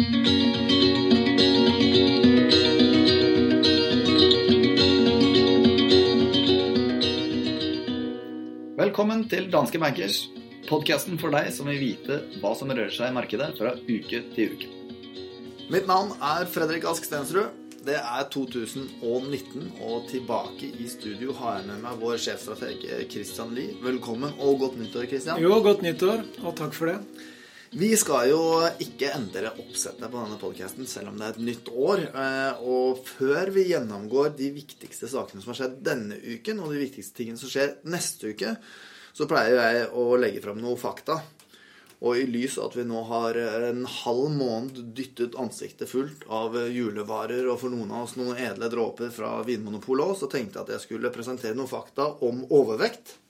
Velkommen til Danske Bankers, podkasten for deg som vil vite hva som rører seg i markedet fra uke til uke. Mitt navn er Fredrik Ask Stensrud. Det er 2019, og tilbake i studio har jeg med meg vår sjefstrateg Christian Lie. Velkommen og godt nyttår, Christian. Jo, godt nyttår, og takk for det. Vi skal jo ikke endre oppsettet på denne podkasten, selv om det er et nytt år. Eh, og før vi gjennomgår de viktigste sakene som har skjedd denne uken, og de viktigste tingene som skjer neste uke, så pleier jeg å legge fram noe fakta. Og i lys av at vi nå har en halv måned dyttet ansiktet fullt av julevarer, og for noen av oss noen edle dråper fra Vinmonopolet òg, så tenkte jeg at jeg skulle presentere noen fakta om overvekt.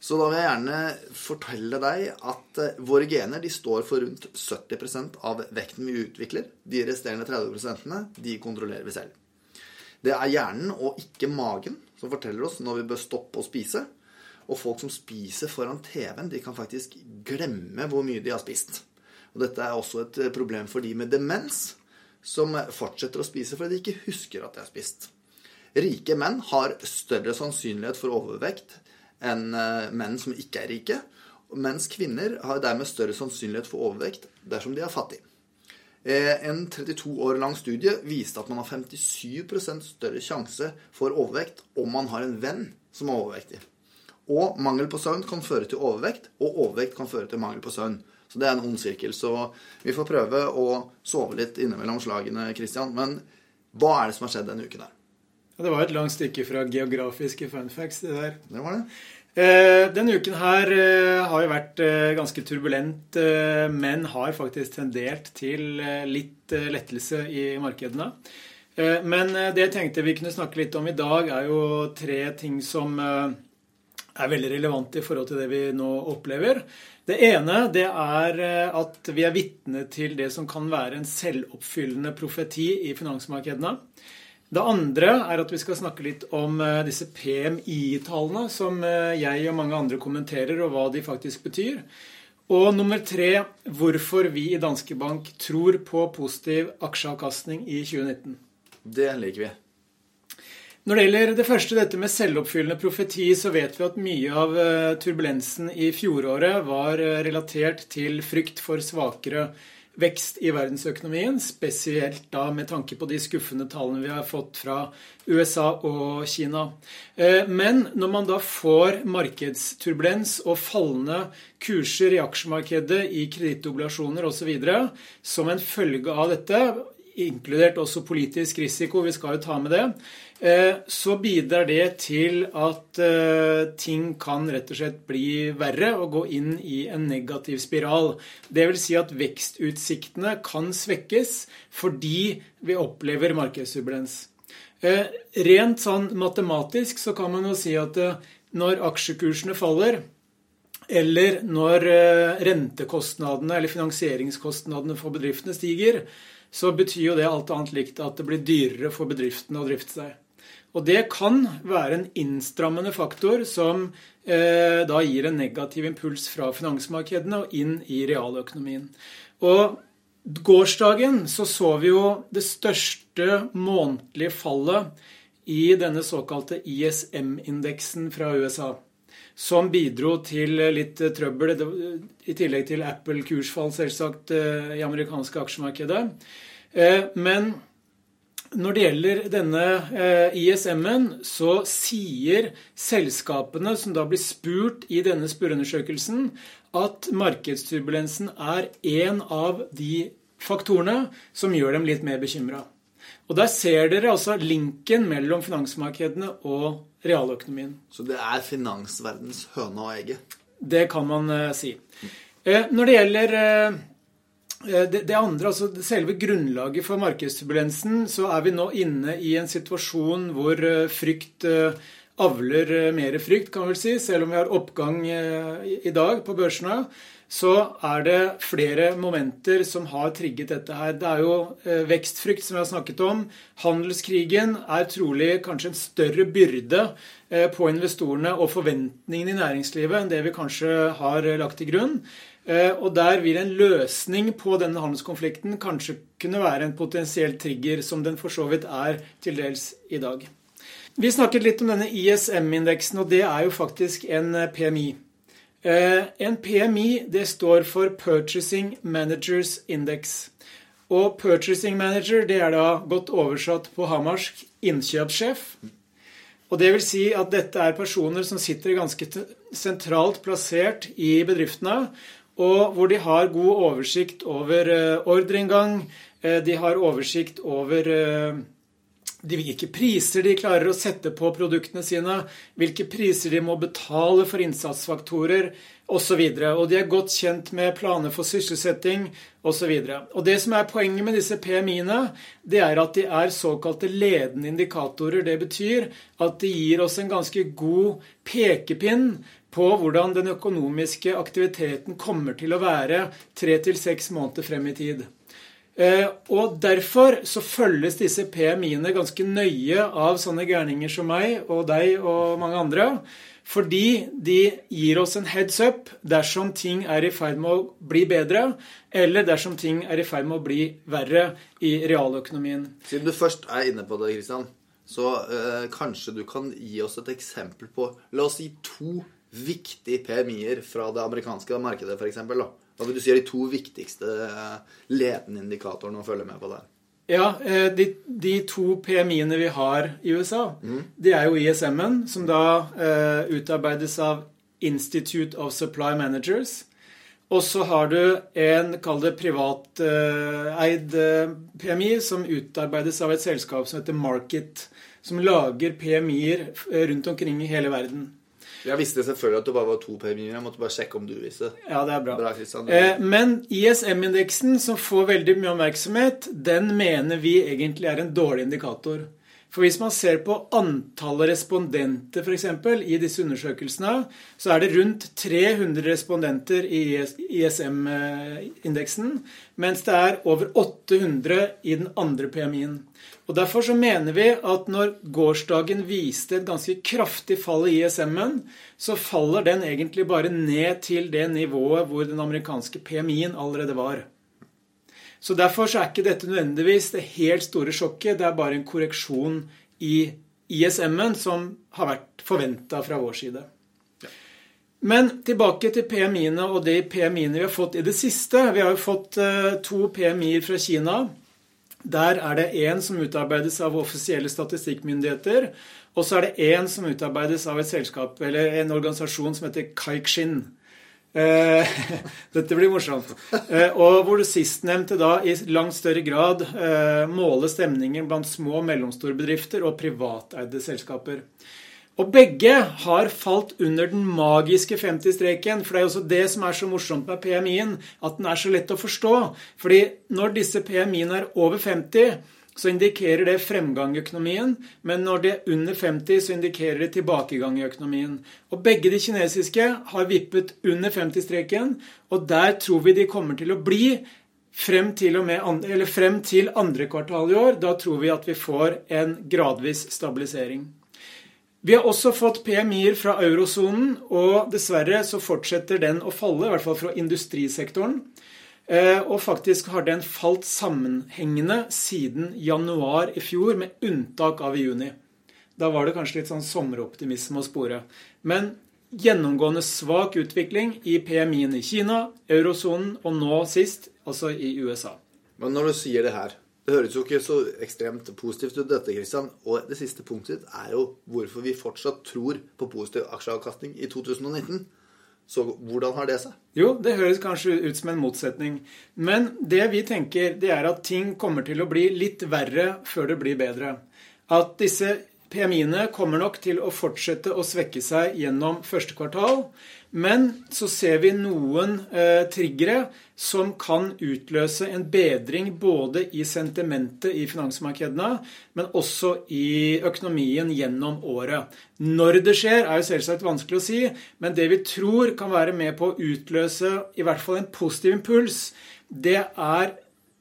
Så da vil jeg gjerne fortelle deg at eh, våre gener de står for rundt 70% av vekten vi utvikler. De resterende 30% de kontrollerer vi selv. Det er hjernen og ikke magen som forteller oss når vi bør stoppe å spise. Og folk som spiser foran TV-en, de kan faktisk glemme hvor mye de har spist. Og dette er også et eh, problem for de med demens, som fortsetter å spise fordi de ikke husker at de har spist. Rike menn har større sannsynlighet for overvekt enn eh, menn som ikke er rike. Mens kvinner har dermed større sannsynlighet for overvekt dersom de er fattige. Eh, en 32 år lang studie viste at man har 57% større sjanse for overvekt om man har en venn som er overvektig. Og mangel på søvn kan føre til overvekt, og overvekt kan føre til mangel på søvn. Så det er en ond sirkel. Så vi får prøve å sove litt innimellom slagene, Christian. Men hva er det som har skjedd denne uken her? Det var et langt stykke fra geografiske fun facts, det der. Det var det. Eh, denne uken her eh, har jo vært eh, ganske turbulent, men har faktisk tendert til litt lettelse i markedene. Men det jeg tenkte vi kunne snakke litt om i dag, er jo tre ting som er veldig relevante i forhold til det vi nå opplever. Det ene det er at vi er vitne til det som kan være en selvoppfyllende profeti i finansmarkedene. Det andre er at vi skal snakke litt om eh, disse PMI-tallene, som eh, jeg og mange andre kommenterer, og hva de faktisk betyr. Og nummer tre hvorfor vi i Danske Bank tror på positiv aksjeavkastning i 2019. Det liker vi. Når det gjelder det første, dette med selvoppfyllende profeti, så vet vi at mye av eh, turbulensen i fjoråret var relatert til frykt for svakere vekst i verdensøkonomien, spesielt da med tanke på de skuffende tallene vi har fått fra USA og Kina. Eh, men når man da får markedsturbulens og fallende kurser i aksjemarkedet, i kredittobligasjoner osv. som en følge av dette, inkludert også politisk risiko, vi skal jo ta med det, så bidrar det til at eh, ting kan rett og slett bli verre og gå inn i en negativ spiral. Det vil si at vekstutsiktene kan svekkes fordi vi opplever markedsturbulens. Eh, rent sånn matematisk så kan man jo si at når aksjekursene faller, eller når rentekostnadene eller finansieringskostnadene for bedriftene stiger, så betyr jo det alt annet likt at det blir dyrere for bedriftene å drifte seg. Og det kan være en innstrammende faktor som eh, da gir en negativ impuls fra finansmarkedene og inn i realøkonomien. Og gårsdagen så så vi jo det største månedlige fallet i denne såkalte ISM-indeksen fra USA. Som bidro til litt trøbbel, i tillegg til Apple-kursfall, selvsagt, eh, i amerikanske aksjemarkedet. Eh, men når det gjelder denne eh, ISM-en, så sier selskapene som da blir spurt i denne spørreundersøkelsen, at markedsturbulensen er en av de faktorene som gjør dem litt mer bekymra. Og Der ser dere altså linken mellom finansmarkedene og realøkonomien. Så det er finansverdens høne og egget? Det kan man uh, si. Uh, når det gjelder Eh, det, det, andre, altså Selve grunnlaget for markedsturbulensen, så er vi nå inne i en situasjon hvor eh, frykt eh, avler mer frykt, kan vi vel si. Selv om vi har oppgang i dag på børsene, så er det flere momenter som har trigget dette her. Det er jo vekstfrykt, som vi har snakket om. Handelskrigen er trolig kanskje en større byrde på investorene og forventningene i næringslivet enn det vi kanskje har lagt til grunn. Eh, og der vil en løsning på denne handelskonflikten kanskje kunne være en potensiell trigger, som den for så vidt er til dels i dag. Vi snakket litt om denne ISM-indeksen, og det er jo faktisk en eh, PMI. En PMI det står for Purchasing Managers Index. Og Purchasing Manager det er da godt oversatt på hamarsk innkjøpssjef. Og det vil si at dette er personer som sitter ganske sentralt plassert i bedriftene, og hvor de har god oversikt over eh, ordreinngang, eh, de har oversikt over eh, hvilke priser de klarer å sette på produktene sine, hvilke priser de må betale for innsatsfaktorer osv. Og, og de er godt kjent med planer for sysselsetting osv. Det som er poenget med disse PMI-ene, det er at de er såkalte ledende indikatorer. Det betyr at de gir oss en ganske god pekepinn på hvordan den økonomiske aktiviteten kommer til å være tre til seks måneder frem i tid. Eh, og Derfor så følges disse PMI-ene ganske nøye av sånne gærninger som meg og deg og mange andre. Fordi de gir oss en heads up dersom ting er i ferd med å bli bedre, eller dersom ting er i ferd med å bli verre i realøkonomien. Siden du først er inne på det, Kristian, så øh, kanskje du kan gi oss et eksempel på La oss si to viktige PMI-er fra det amerikanske markedet, f.eks. Hva vil du si er de to viktigste eh, ledende indikatorene å følge med på der? Ja, eh, de, de to PMI-ene vi har i USA, mm. det er jo ISM-en, som da uh, utarbeides av Institute of Supply Managers. Og så har du en, kall det privateid uh, PMI, som utarbeides av et selskap som heter Market, som lager PMI-er rundt omkring i hele verden. Jeg visste selvfølgelig at det bare var to PMI-er. Jeg måtte bare sjekke om du visste. Ja, det er bra. bra eh, men ISM-indeksen, som får veldig mye oppmerksomhet, den mener vi egentlig er en dårlig indikator. For hvis man ser på antallet respondenter f.eks. i disse undersøkelsene, så er det rundt 300 respondenter i ISM-indeksen, mens det er over 800 i den andre PMI-en. Og Derfor så mener vi at når gårsdagen viste et ganske kraftig fall i ISM-en, så faller den egentlig bare ned til det nivået hvor den amerikanske PMI-en allerede var. Så Derfor så er ikke dette nødvendigvis det helt store sjokket. Det er bare en korreksjon i ISM-en som har vært forventa fra vår side. Men tilbake til PMI-ene og de PMI-ene vi har fått i det siste. Vi har jo fått eh, to PMI-er fra Kina. Der er det én som utarbeides av offisielle statistikkmyndigheter. Og så er det én som utarbeides av et selskap eller en organisasjon som heter Kaikshin. Eh, dette blir morsomt. Eh, og hvor det sistnevnte da i langt større grad eh, måler stemningen blant små og mellomstore bedrifter og privateide selskaper. Og begge har falt under den magiske 50-streken. For det er jo også det som er så morsomt med PMI-en, at den er så lett å forstå. Fordi når disse PMI-ene er over 50, så indikerer det fremgang i økonomien. Men når det er under 50, så indikerer det tilbakegang i økonomien. Og begge de kinesiske har vippet under 50-streken, og der tror vi de kommer til å bli frem til, med, frem til andre kvartal i år. Da tror vi at vi får en gradvis stabilisering. Vi har også fått PMI-er fra eurosonen, og dessverre så fortsetter den å falle, i hvert fall fra industrisektoren. Eh, og faktisk har den falt sammenhengende siden januar i fjor, med unntak av i juni. Da var det kanskje litt sånn sommeroptimisme å spore. Men gjennomgående svak utvikling i PMI-en i Kina, eurosonen og nå sist altså i USA. Men når du sier det her Det høres jo ikke så ekstremt positivt ut, dette, Christian. Og det siste punktet er jo hvorfor vi fortsatt tror på positiv aksjeavkastning i 2019. Så hvordan har det seg? Jo, det høres kanskje ut som en motsetning. Men det vi tenker, det er at ting kommer til å bli litt verre før det blir bedre. At disse PMI-ene kommer nok til å fortsette å svekke seg gjennom første kvartal. Men så ser vi noen eh, triggere som kan utløse en bedring både i sentimentet i finansmarkedene, men også i økonomien gjennom året. Når det skjer, er jo selvsagt vanskelig å si, men det vi tror kan være med på å utløse i hvert fall en positiv impuls, det er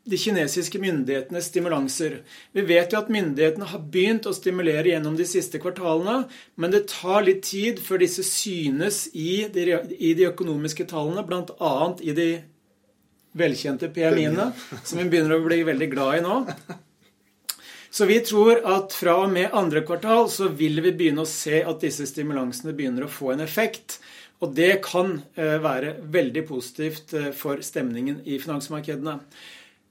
de kinesiske myndighetenes stimulanser. Vi vet jo at myndighetene har begynt å stimulere gjennom de siste kvartalene, men det tar litt tid før disse synes i de, i de økonomiske tallene, bl.a. i de velkjente PMI-ene, som vi begynner å bli veldig glad i nå. Så vi tror at fra og med andre kvartal så vil vi begynne å se at disse stimulansene begynner å få en effekt. Og det kan eh, være veldig positivt eh, for stemningen i finansmarkedene.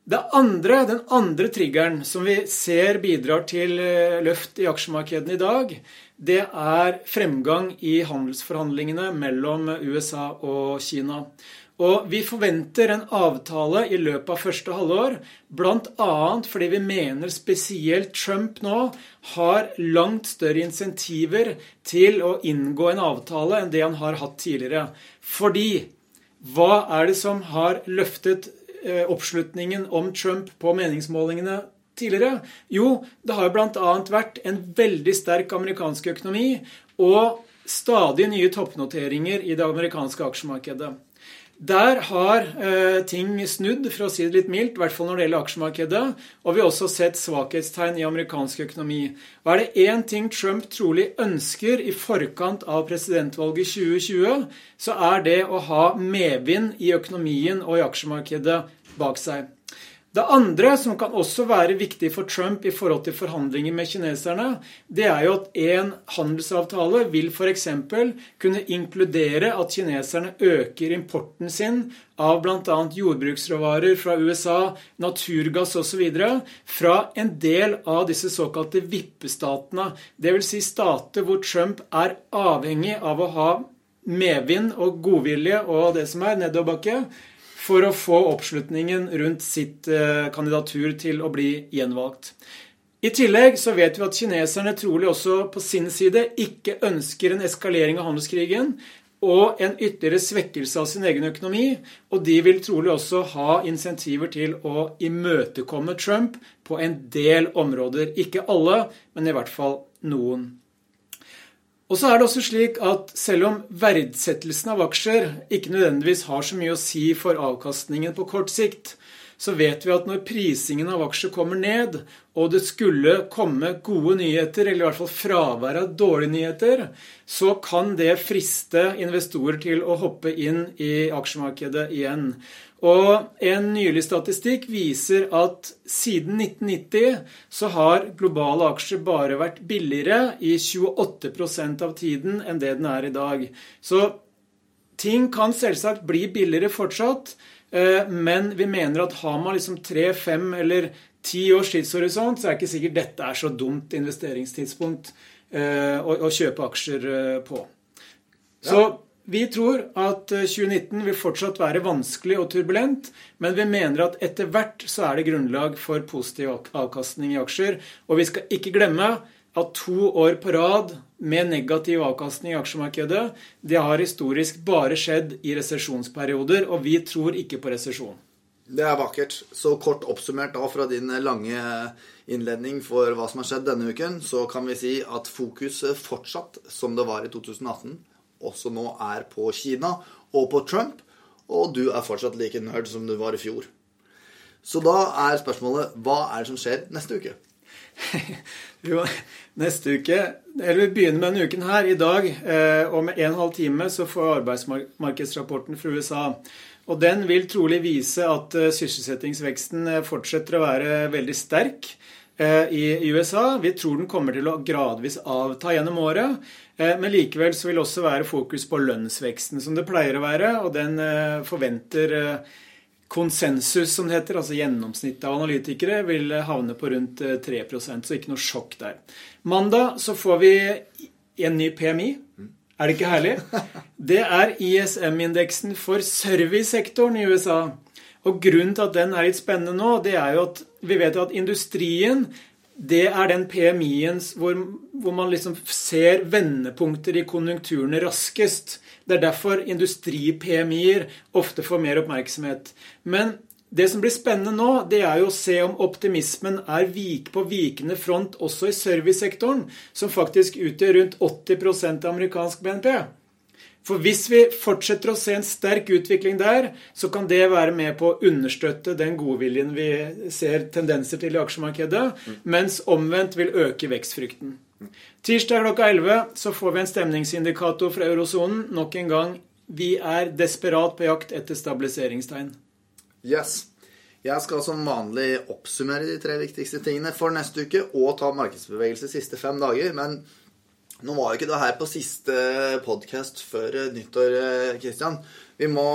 Det andre, den andre triggeren som vi ser bidrar til eh, løft i aksjemarkedene i dag, det er fremgang i handelsforhandlingene mellom USA og Kina. Og vi forventer en avtale i løpet av første halvår, bl.a. fordi vi mener spesielt Trump nå har langt større insentiver til å inngå en avtale enn det han har hatt tidligere. Fordi hva er det som har løftet oppslutningen om Trump på meningsmålingene tidligere? Jo, det har jo bl.a. vært en veldig sterk amerikansk økonomi og stadig nye toppnoteringer i det amerikanske aksjemarkedet. Der har eh, ting snudd, for å si det litt mildt, i hvert fall når det gjelder aksjemarkedet. Og vi har også sett svakhetstegn i amerikansk økonomi. Og er det én ting Trump trolig ønsker i forkant av presidentvalget i 2020, så er det å ha medvind i økonomien og i aksjemarkedet bak seg. Det andre, som kan også være viktig for Trump i forhold til forhandlinger med kineserne, det er jo at en handelsavtale vil f.eks. kunne inkludere at kineserne øker importen sin av bl.a. jordbruksråvarer fra USA, naturgass osv. fra en del av disse såkalte vippestatene. Dvs. Si stater hvor Trump er avhengig av å ha medvind og godvilje og det som er nedoverbakke for å få oppslutningen rundt sitt eh, kandidatur til å bli gjenvalgt. I tillegg så vet vi at kineserne trolig også på sin side ikke ønsker en eskalering av handelskrigen og en ytterligere svekkelse av sin egen økonomi. Og de vil trolig også ha insentiver til å imøtekomme Trump på en del områder. Ikke alle, men i hvert fall noen. Og så er det også slik at selv om verdsettelsen av aksjer ikke nødvendigvis har så mye å si for avkastningen på kort sikt, så vet vi at når prisingen av aksjer kommer ned, og det skulle komme gode nyheter, eller i hvert fall fravær av dårlige nyheter, så kan det friste investorer til å hoppe inn i aksjemarkedet igjen. Og en nylig statistikk viser at siden 1990 så har globale aksjer bare vært billigere i 28% av tiden enn det den er i dag. Så ting kan selvsagt bli billigere fortsatt, eh, men vi mener at har man liksom tre, fem eller ti års tidshorisont, så er det ikke sikkert dette er så dumt investeringstidspunkt eh, å, kjøpe aksjer eh, på. Så vi tror at 2019 eh, vil fortsatt være vanskelig og turbulent, men vi mener at etter hvert så er det grunnlag for positiv avkastning i aksjer. Og vi skal ikke glemme at to år på rad med negativ avkastning i aksjemarkedet, det har historisk bare skjedd i resesjonsperioder, og vi tror ikke på resesjon. Det er vakkert. Så kort oppsummert da fra din lange innledning for hva som har skjedd denne uken, så kan vi si at fokuset fortsatt som det var i 2018 også nå er på Kina og på Trump, og du er fortsatt like nerd som du var i fjor. Så da er spørsmålet hva er det som skjer neste uke? jo, neste uke Eller vi begynner med denne uken her. I dag eh, om en halv time så får arbeidsmarkedsrapporten fra USA. Og den vil trolig vise at eh, sysselsettingsveksten eh, fortsetter å være veldig sterk eh, i USA. Vi tror den kommer til å gradvis avta gjennom året. Eh, men likevel så vil også være fokus på lønnsveksten, som det pleier å være. Og den eh, forventer eh, konsensus, som det heter, altså gjennomsnittet av analytikere, vil havne på rundt 3% så ikke noe sjokk der. Mandag så får vi en ny PMI. Er det ikke herlig? Det er ISM-indeksen for servicesektoren i USA. Og grunnen til at den er litt spennende nå, det er jo at vi vet at industrien det er den PMI-en hvor, hvor, man liksom ser vendepunkter i konjunkturene raskest. Det er derfor industri-PMI-er ofte får mer oppmerksomhet. Men det som blir spennende nå, det er jo å se om optimismen er vik på vikende front også i servicesektoren, som faktisk utgjør rundt 80% av amerikansk BNP. For hvis vi fortsetter å se en sterk utvikling der, så kan det være med på å understøtte den godviljen vi ser tendenser til i aksjemarkedet, mens omvendt vil øke vekstfrykten. Tirsdag klokka 11 så får vi en stemningsindikator fra eurosonen. Nok en gang, vi er desperat på jakt etter stabiliseringstegn. Yes. Jeg skal som vanlig oppsummere de tre viktigste tingene for neste uke og ta markedsbevegelse de siste fem dager. Men nå var jo ikke det her på siste podkast før nyttår, Kristian. Vi, må,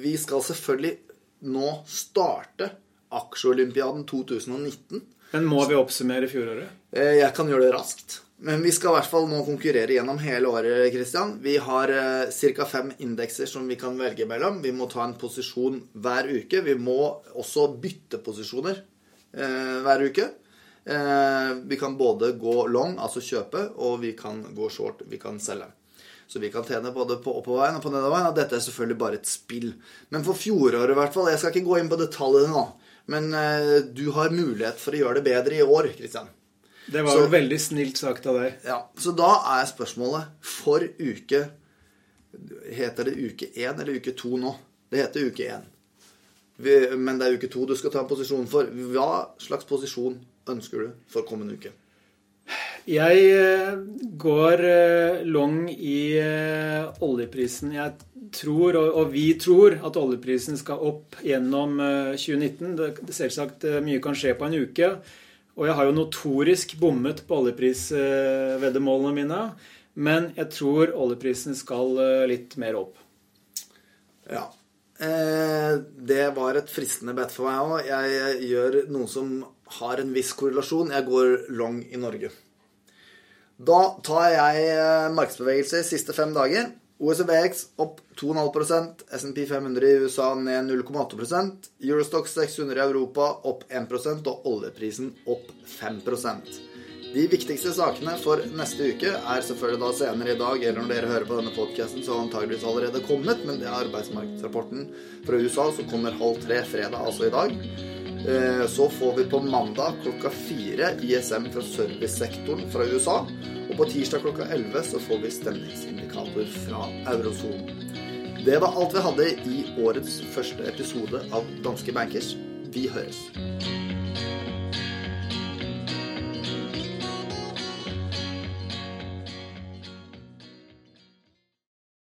vi skal selvfølgelig nå starte Aksjeolympiaden 2019. Men må vi oppsummere fjoråret? Eh, jeg kan gjøre det raskt. Men vi skal i hvert fall nå konkurrere gjennom hele året. Christian. Vi har eh, ca. fem indekser som vi kan velge mellom. Vi må ta en posisjon hver uke. Vi må også bytte posisjoner eh, hver uke. Eh, vi kan både gå long, altså kjøpe, og vi kan gå short, vi kan selge. Så vi kan tjene både på oppoverveien og på nedoverveien. Og dette er selvfølgelig bare et spill. Men for fjoråret, i hvert fall Jeg skal ikke gå inn på detaljene nå. Men eh, du har mulighet for å gjøre det bedre i år, Kristian. Det var så, jo veldig snilt sagt av deg. Ja, Så da er spørsmålet for uke Heter det uke én eller uke to nå? Det heter uke én. Men det er uke to du skal ta en posisjon for. Hva slags posisjon ønsker du for kommende uke? Jeg eh, går eh, long i eh, oljeprisen. Jeg tror, og vi tror, at oljeprisen skal opp gjennom 2019. Det, selvsagt mye kan skje på en uke. Og jeg har jo notorisk bommet på oljeprisveddemålene mine. Men jeg tror oljeprisen skal litt mer opp. Ja. Eh, det var et fristende bet for meg òg. Jeg gjør noe som har en viss korrelasjon. Jeg går long i Norge. Da tar jeg markedsbevegelse de siste fem dager. OSBX opp 2,5% SMP 500 i USA ned 0,8% Eurostock 600 i Europa opp 1% og oljeprisen opp 5% De viktigste sakene for neste uke er selvfølgelig da senere i dag, eller når dere hører på denne podkasten, så har antageligvis allerede kommet, men det er arbeidsmarkedsrapporten fra USA som kommer halv tre fredag, altså i dag. Eh, så får vi på mandag klokka fire ISM fra servicesektoren fra USA. Og på tirsdag klokka 11 så får vi stemningsindikator fra eurosonen. Det var alt vi hadde i årets første episode av Danske Bankers. Vi høres.